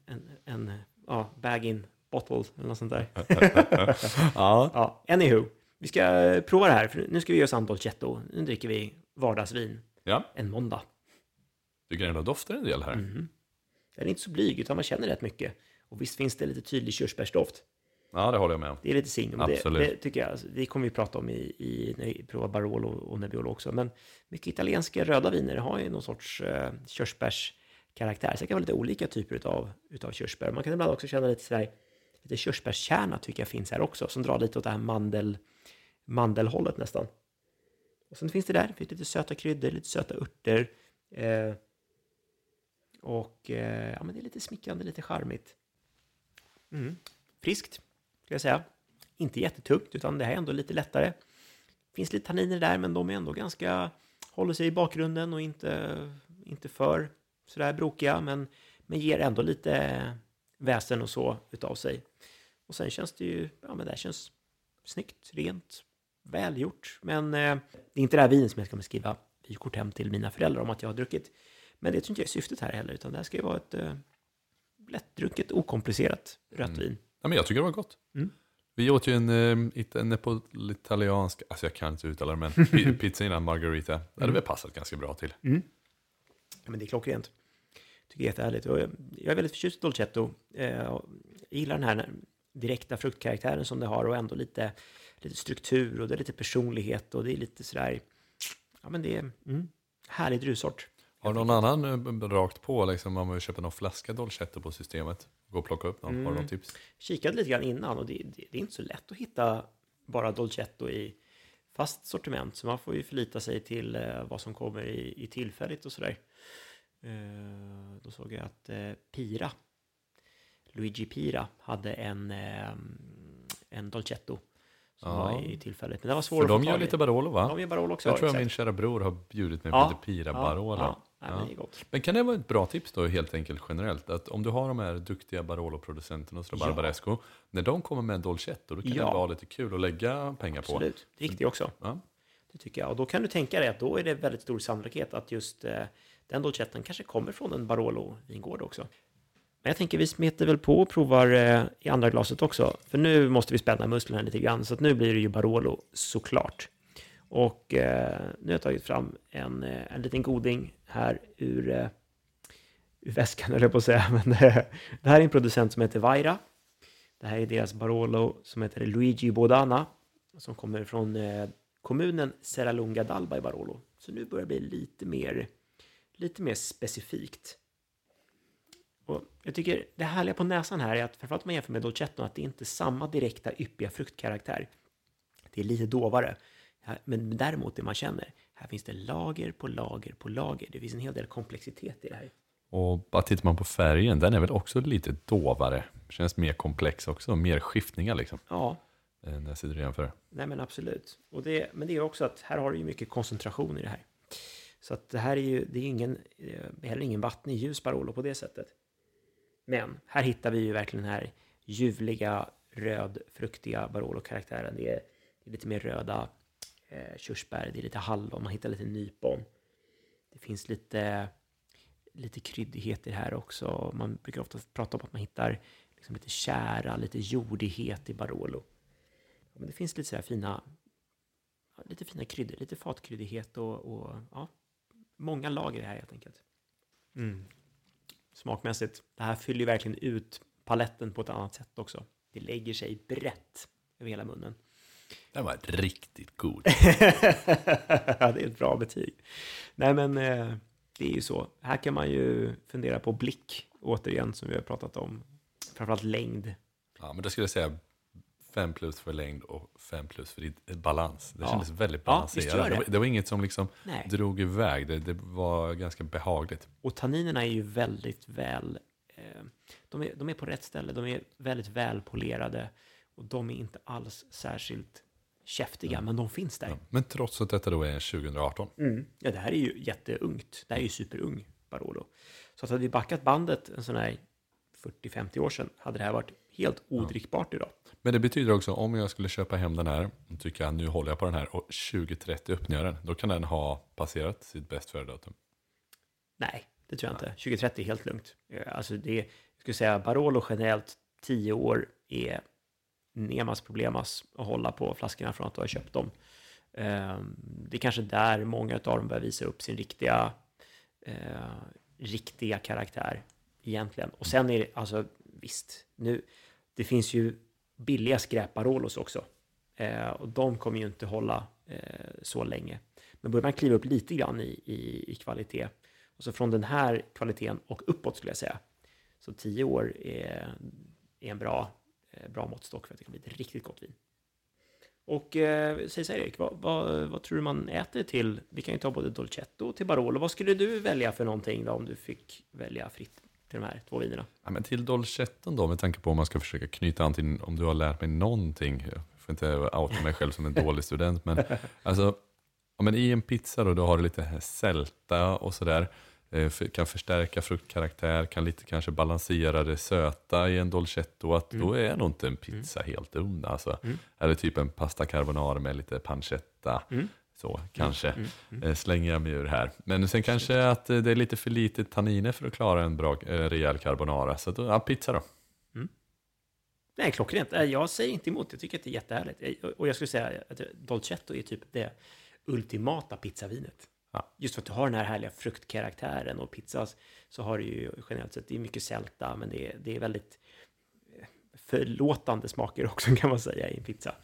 en, en ja, bag-in bottle eller något sånt där. *laughs* Ja, Ja, anywho. Vi ska eh, prova det här, för nu ska vi göra oss an dolcetto. Nu dricker vi vardagsvin ja. en måndag. tycker ändå doftar en del här. Mhm. Den är inte så blyg, utan man känner rätt mycket. Och visst finns det lite tydlig körsbärsdoft. Ja, det håller jag med om. Det är lite signum. Det, Absolut. det tycker jag. Alltså, det kommer vi prata om i, i när vi provar Barolo och Nebbiolo också. Men mycket italienska röda viner har ju någon sorts eh, körsbärskaraktär. Så det kan vara lite olika typer av utav körsbär. Man kan ibland också känna lite sådär, lite körsbärskärna tycker jag finns här också. Som drar lite åt det här mandel, mandelhållet nästan. Och sen finns det där, det finns lite söta kryddor, lite söta örter. Eh, och eh, ja, men det är lite smickrande, lite charmigt. Mm. Friskt, ska jag säga. Inte jättetungt, utan det här är ändå lite lättare. Finns lite tanniner där, men de är ändå ganska... Håller sig i bakgrunden och inte, inte för sådär brokiga, men, men ger ändå lite väsen och så utav sig. Och sen känns det ju... Ja, men det här känns snyggt, rent, välgjort. Men eh, det är inte det här vinet som jag ska beskriva vykort hem till mina föräldrar om att jag har druckit. Men det tror inte jag är syftet här heller, utan det här ska ju vara ett eh, lättdrucket, okomplicerat rött vin. Ja, men jag tycker det var gott. Mm. Vi åt ju en, eh, en neapolitansk, alltså jag kan inte uttala det, men *laughs* pi- pizza innan margarita. Det hade väl passat ganska bra till. Ja, men det är klockrent. Tycker det är jättehärligt. Jag jag är väldigt förtjust i Dolcetto. Eh, Jag gillar den här direkta fruktkaraktären som det har och ändå lite, lite struktur och det är lite personlighet och det är lite sådär... Ja, men det är mm, härlig druvsort. Har någon annan eh, rakt på, liksom, om man vill köpa någon flaska Dolcetto på systemet? Gå och plocka upp någon. Har du Mm. någon tips? Kikade lite grann innan och det, det, det är inte så lätt att hitta bara Dolcetto i fast sortiment. Så man får ju förlita sig till eh, vad som kommer i, i tillfälligt och sådär. Eh, då såg jag att eh, Pira, Luigi Pira, hade en, eh, en Dolcetto som Ja. var i tillfället. Men det var svår För att få de gör tag i. lite Barolo va? De gör Barolo också. jag tror att exakt. min kära bror har bjudit mig på Ja, lite Pira ja, Barolo. Ja, nej, men det är gott. Men kan det vara ett bra tips då helt enkelt generellt? Att om du har de här duktiga Barolo-producenterna hos Ja. Barbaresco, när de kommer med en Dolcetto, då kan det vara lite kul att lägga pengar på. Absolut, det är riktigt också. Ja. Det tycker jag. Och då kan du tänka dig att då är det väldigt stor sannolikhet att just eh, den dolcetten kanske kommer från en Barolo-vingård också. Men jag tänker vi smeter väl på och provar eh, i andra glaset också. För nu måste vi spänna musklerna lite grann. Så att nu blir det ju Barolo såklart. Och eh, nu har jag tagit fram en, eh, en liten goding här ur, eh, ur väskan, *laughs* eller på att säga. Men det, det här är en producent som heter Vaira. Det här är deras Barolo som heter Luigi Bodana. Som kommer från eh, kommunen Serralunga d'Alba i Barolo. Så nu börjar det bli lite mer, lite mer specifikt. Och jag tycker det härliga på näsan här är att framförallt om man jämför med Dolcetto att det inte är samma direkta yppiga fruktkaraktär. Det är lite dovare. Men däremot det man känner, här finns det lager på lager på lager. Det finns en hel del komplexitet i det här. Och bara tittar man på färgen, den är väl också lite dovare. Känns mer komplex också, mer skiftningar liksom. Ja, eh, När jag sitter och jämför. Nej men absolut. Och det, men det är också att här har du ju mycket koncentration i det här. Så att det här är ju, det är ingen, eh, heller ingen vattnig ljus Barolo på det sättet. Men här hittar vi ju verkligen den här ljuvliga, rödfruktiga Barolo-karaktären. Det är, det är lite mer röda eh, körsbär, det är lite hallon, man hittar lite nypon. Det finns lite, lite kryddigheter här också. Man brukar ofta prata om att man hittar liksom lite kära, lite jordighet i Barolo. Ja, men det finns lite så här fina, lite fina kryddor, lite fatkryddighet och, och ja, många lager här helt enkelt. Mm. Smakmässigt, det här fyller ju verkligen ut paletten på ett annat sätt också. Det lägger sig brett över hela munnen. Den var riktigt god. *laughs* ja, det är ett bra betyg. Nej, men eh, det är ju så. Här kan man ju fundera på blick, återigen, som vi har pratat om. Framförallt längd. Ja, men det skulle jag säga 5 plus för längd och 5 plus för i- balans. Det Ja. kändes väldigt Ja, balanserat. gör det. det. var, det var inget som liksom Nej. drog iväg, det, det var ganska behagligt. Och tanninerna är ju väldigt väl... Eh, de, är, de är på rätt ställe, de är väldigt välpolerade och de är inte alls särskilt käftiga, men de finns där. Ja. Men trots att detta då är 2018. Mm. Ja, det här är ju jätteungt. Det här är ju superung Barolo. Så att hade vi backat bandet en sån här 40-50 år sedan hade det här varit helt odrickbart idag. Men det betyder också om jag skulle köpa hem den här och tycka att nu håller jag på den här och 2030 öppnar jag den. Då kan den ha passerat sitt bäst före-datum. Nej, det tror jag inte. 2030 är helt lugnt. Eh, Alltså det, jag skulle säga Barolo generellt 10 år är nemas problemas att hålla på flaskorna från att du har köpt dem. Ehm, det är kanske där många av dem börjar visa upp sin riktiga, eh, riktiga karaktär egentligen. Och sen är det, alltså visst, nu, det finns ju billiga skräparolos också. Eh, och de kommer ju inte hålla eh, så länge. Men börjar man kliva upp lite grann i, i, i kvalitet, och så från den här kvaliteten och uppåt skulle jag säga, så tio år är, är en bra, bra måttstock för att det kan bli ett riktigt gott vin. Och eh, säg så här Erik, vad, vad, vad tror du man äter till? Vi kan ju ta både Dolcetto till Barolo. Vad skulle du välja för någonting då om du fick välja fritt till de här två vinerna? Ja, men till Dolcetton då, med tanke på om man ska försöka knyta an till om du har lärt mig någonting. Jag får inte outa mig själv som en dålig student, men *laughs* alltså, ja, men i en pizza då, då har du lite sälta och sådär. Eh, Kan förstärka fruktkaraktär, kan lite kanske balansera det söta i en dolcetto. Att Då är nog inte en pizza helt dum. Alltså. Mm. Eller typ en pasta carbonara med lite pancetta. Mm. Så kanske Mm, mm. eh, slänger jag mig ur här. Men sen kanske att eh, det är lite för lite tanniner för att klara en bra, rejäl carbonara. Så då, ja, pizza då. Nej, klockrent. Jag säger inte emot. Jag tycker att det är jättehärligt. Eh, Och jag skulle säga att Dolcetto är typ det ultimata pizzavinet. Ja. Just för att du har den här härliga fruktkaraktären och pizza så har du ju generellt sett, det är mycket sälta, men det är, det är väldigt eh, förlåtande smaker också kan man säga i en pizza.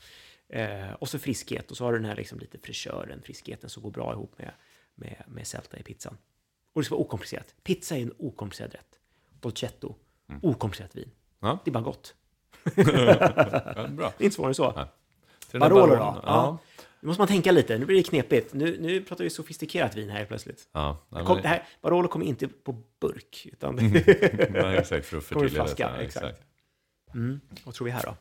Eh, och så friskhet och så har du den här liksom lite fräschören, friskheten som går bra ihop med, med, med sälta i pizzan. Och det ska vara okomplicerat. Pizza är en okomplicerad rätt. Dolcetto, okomplicerat vin. Ja. Det är bara gott. *laughs* Ja, bra. Det är inte svårare än så. Barolo då? Ja. Nu måste man tänka lite. Nu blir det knepigt. Nu, nu pratar vi sofistikerat vin här plötsligt. Ja, ja, Kom, men- det här, Barolo kommer inte på burk, utan... *laughs* Nej, exakt, för att förtydliga flaska, detta. exakt. mm. Vad tror vi här då?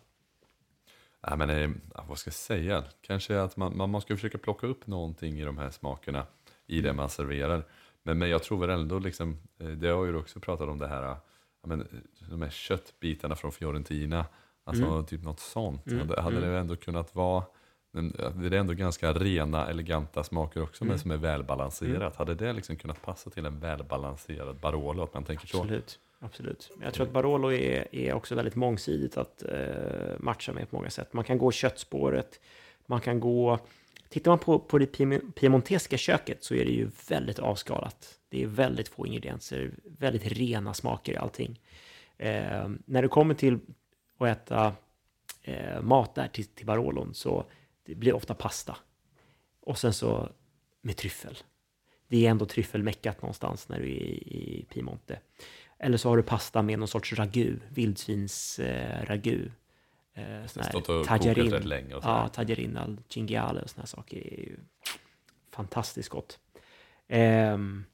Ja, men, eh, vad ska jag säga? Kanske att man, man måste försöka plocka upp någonting i de här smakerna i det man serverar. Men, men jag tror väl ändå, liksom, eh, det har ju också pratat om det här, ja, men, eh, de här köttbitarna från Fiorentina, alltså typ något sånt. Mm, Hade, hade mm. det ändå kunnat vara, det är ändå ganska rena, eleganta smaker också, men Mm. som är välbalanserat. Hade det liksom kunnat passa till en välbalanserad Barolo, att man tänker så? Absolut. Absolut. Men jag tror att Barolo är, är också väldigt mångsidigt att eh, matcha med på många sätt. Man kan gå köttspåret, man kan gå... Tittar man på, på det piem- piemontesiska köket så är det ju väldigt avskalat. Det är väldigt få ingredienser, väldigt rena smaker i allting. Eh, när det kommer till att äta eh, mat där till, till Barolon så det blir ofta pasta. Och sen så med tryffel. Det är ändå tryffelmeckat någonstans när du är i, Piemonte. Eller så har du pasta med någon sorts ragu, vildsvins eh. Eh, Stått och tajarin. kokat rätt länge och. Ja, tajarin al cinghiale och såna saker är ju fantastiskt gott. Ehm,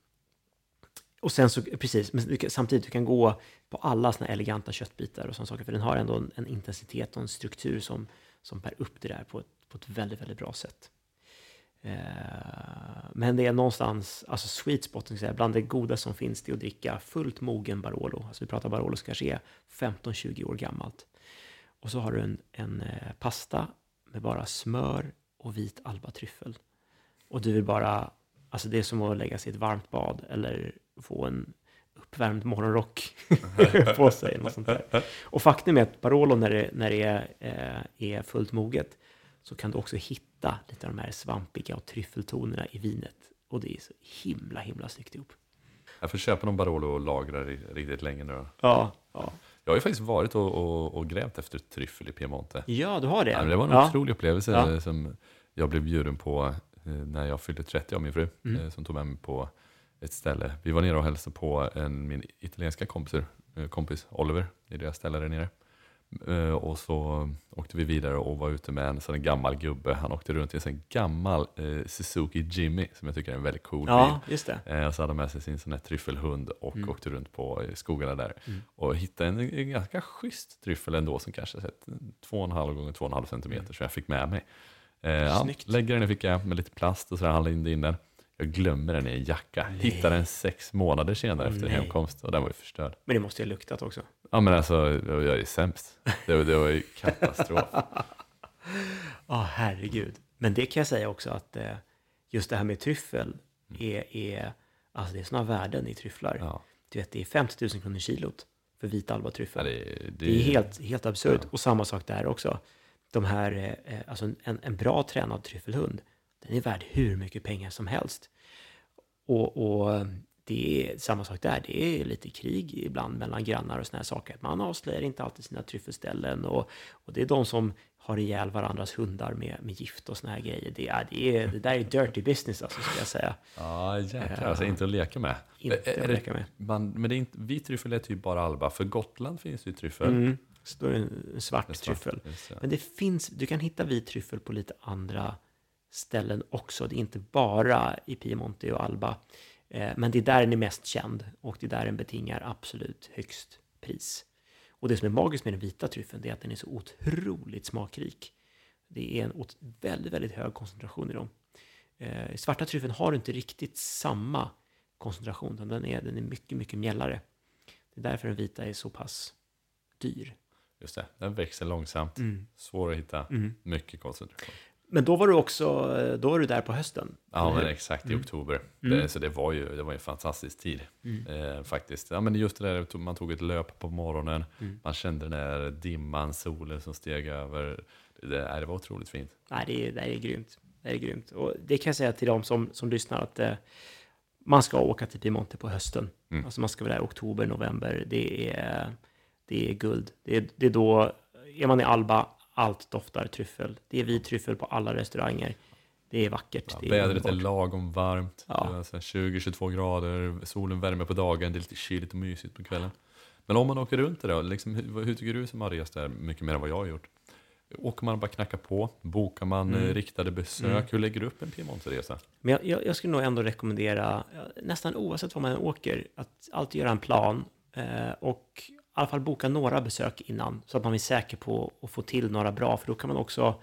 och sen så, precis, men du samtidigt du kan gå på alla såna eleganta köttbitar och såna saker, för den har ändå en, en intensitet och en struktur som, som bär upp det där på ett, på ett väldigt, väldigt bra sätt. Eh, men det är någonstans, alltså sweet spot, säga, bland det goda som finns det att dricka fullt mogen Barolo. Alltså vi pratar Barolo som kanske är 15-20 år gammalt. Och så har du en, en eh, pasta med bara smör och vit albatryffel. Och du vill bara, alltså det är som att lägga sig i ett varmt bad eller få en uppvärmd morgonrock *laughs* på sig. Något sånt där. Och faktum är att Barolo när det, när det är, är fullt moget så kan du också hitta lite av de här svampiga och tryffeltonerna i vinet. Och det är så himla, himla snyggt ihop. Jag får köpa någon Barolo och lagra ri- riktigt länge nu. Ja, ja. Jag har ju faktiskt varit och, och, och grävt efter tryffel i Piemonte. ja du har det. Ja, det var en ja. otrolig upplevelse Ja. som jag blev bjuden på eh, när jag fyllde 30 av min fru, Mm. eh, som tog med mig på ett ställe. Vi var nere och hälsade på en, min italienska kompisar, eh, kompis Oliver, i deras ställe där nere. Eh, Och så åkte vi vidare och var ute med en sån gammal gubbe. Han åkte runt i en sån gammal eh, Suzuki Jimmy som jag tycker är en väldigt cool bil. Ja, just det. Eh, Och så hade han med sig sin sån här tryffelhund och Mm. åkte runt på skogarna där. Mm. Och hittade en, en ganska schysst tryffel ändå som kanske sett 2,5 gånger 2,5 centimeter som jag fick med mig. Eh, ja, Mm. Snyggt. lägger den i fickan med lite plast och så han in den. Jag glömmer den i en jacka. Nej. Hittar den sex månader senare efter nej. hemkomst och den var ju förstörd. Men det måste ju ha luktat också. Ja men alltså, jag är sämst. Det, var- det var ju katastrof. *laughs* Ja, herregud. Men det kan jag säga också att eh, just det här med tryffel är, är alltså det är sådana värden i tryfflar. Ja, Du vet, det är 50 000 kronor kilot för vit ja, albatryffel. det, det, Det är helt, helt absurt. Ja. Och samma sak där också. De här, eh, eh, alltså en, en bra tränad tryffelhund, den är värd hur mycket pengar som helst. Och, och det är samma sak där, det är lite krig ibland mellan grannar och såna här saker. Man avslöjar inte alltid sina tryffelställen och, och det är de som har ihjäl varandras hundar med, med gift och såna här grejer. Det, är, det, är, det där är dirty business alltså, skulle jag säga. Ja, jäklar. Alltså inte att leka med. Inte att leka med. Man, men det är inte, vit tryffel är typ bara Alba. För Gotland finns ju tryffel. Mm. Så då är det en svart Det tryffel. Men det finns, du kan hitta vit tryffel på lite andra ställen också. Det är inte bara i Piemonte och Alba. Eh, Men det är där den är mest känd och det är där den betingar absolut högst pris. Och det som är magiskt med den vita tryffeln är att den är så otroligt smakrik. Det är en väldigt, väldigt hög koncentration i dem. Eh, Svarta tryffeln har inte riktigt samma koncentration, utan den är, den är mycket, mycket mjällare. Det är därför den vita är så pass dyr. Just det, den växer långsamt. Svår att hitta. Mm. Mycket koncentration. Men då var du också, då var du där på hösten? Ja, men exakt i Mm. oktober. Mm. Det, så det var ju det var en fantastisk tid Mm. eh, faktiskt. Ja, men just det där, man tog ett löp på morgonen. Mm. Man kände den där dimman, solen som steg över. Det, det, var otroligt fint. Nej, det är, det är grymt. Det är grymt. Och det kan jag säga till de som, som lyssnar att eh, man ska åka till Piemonte på hösten. Mm. Alltså man ska vara där i oktober, november. Det är, det är guld. Det är, det är då, är man i Alba, allt doftar tryffel. Det är vit tryffel på alla restauranger. Det är vackert. Ja, det är vädret är lagom varmt. Ja. Det var så här 20-22 grader. Solen värmer på dagen. Det är lite kyligt och mysigt på kvällen. Men om man åker runt där då, liksom, hur, hur tycker du som har rest där mycket mer än vad jag har gjort? Åker man bara knacka på? Bokar man Mm. eh, riktade besök? Mm. Hur lägger du upp en Piemonte-resa? Men jag, jag, jag skulle nog ändå rekommendera, nästan oavsett var man åker, att alltid göra en plan eh, och i alla fall boka några besök innan så att man är säker på att få till några bra, för då kan man också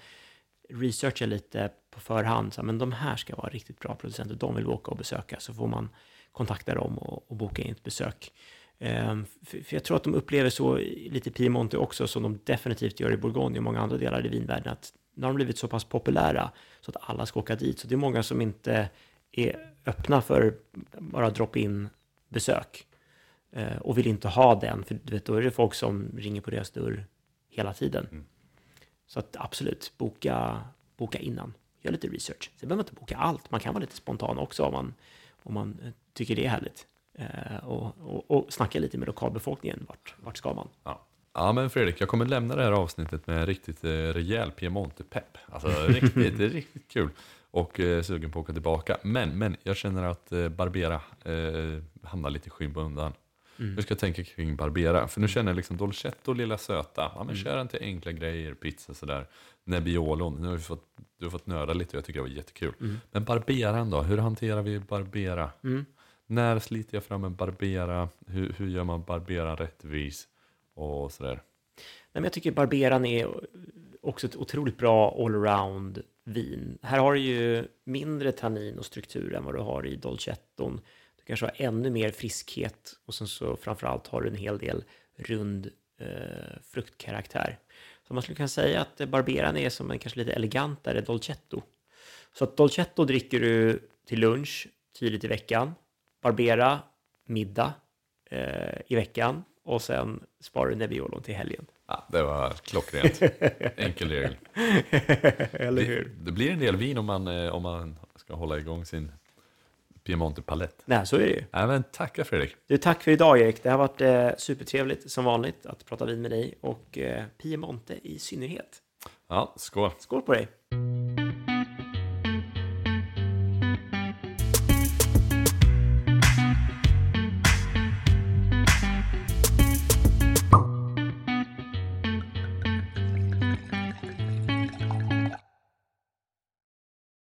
researcha lite på förhand, så men de här ska vara riktigt bra producenter, de vill vi åka och besöka, så får man kontakta dem och, och boka in ett besök. Eh, för, för jag tror att de upplever så lite i Piemonte också, som de definitivt gör i Bourgogne och många andra delar i vinvärlden, att nu har de blivit så pass populära så att alla ska åka dit. Så det är många som inte är öppna för bara drop-in besök eh, och vill inte ha den, för du vet, då är det folk som ringer på deras dörr hela tiden. Mm. Så att absolut, boka, boka innan. Gör lite research. Sen behöver man inte boka allt. Man kan vara lite spontan också om man, om man eh, tycker det är härligt. Eh, och, och, och snacka lite med lokalbefolkningen. Vart, vart ska man? Ja. ja, men Fredrik, jag kommer lämna det här avsnittet med en riktigt eh, rejäl Piemonte-pepp. Alltså *laughs* riktigt, riktigt kul. Och eh, sugen på att åka tillbaka. Men, men jag känner att eh, Barbera eh, hamnar lite i skymundan. Mm. Hur ska jag tänka kring Barbera? För nu känner jag liksom Dolcetto, lilla söta. Ja, men Mm. kör den till enkla grejer, pizza sådär. Nebbiolon, nu har vi fått, du har fått nörda lite och jag tycker det var jättekul. Mm. Men Barberan då? Hur hanterar vi Barbera? Mm. När sliter jag fram en Barbera? Hur, hur gör man Barberan rättvis? Och sådär. Nej, men jag tycker Barberan är också ett otroligt bra allround vin. Här har du ju mindre tannin och struktur än vad du har i Dolcetton. Kanske har ännu mer friskhet och sen så framförallt har du en hel del rund eh, fruktkaraktär. Så man skulle kunna säga att Barberan är som en kanske lite elegantare Dolcetto. Så att Dolcetto dricker du till lunch tidigt i veckan. Barbera middag eh, i veckan och sen sparar du Nebbiolon till helgen. Ja, det var klockrent. Enkel regel. *laughs* Eller hur? Det, det blir en del vin om man, eh, om man ska hålla igång sin Piemonte palett. Nej, så är det ju. Nej, men tackar Fredrik. Du, tack för idag Erik. Det har varit eh, supertrevligt som vanligt att prata vin med dig och eh, Piemonte i synnerhet. Ja, skål. Skål på dig!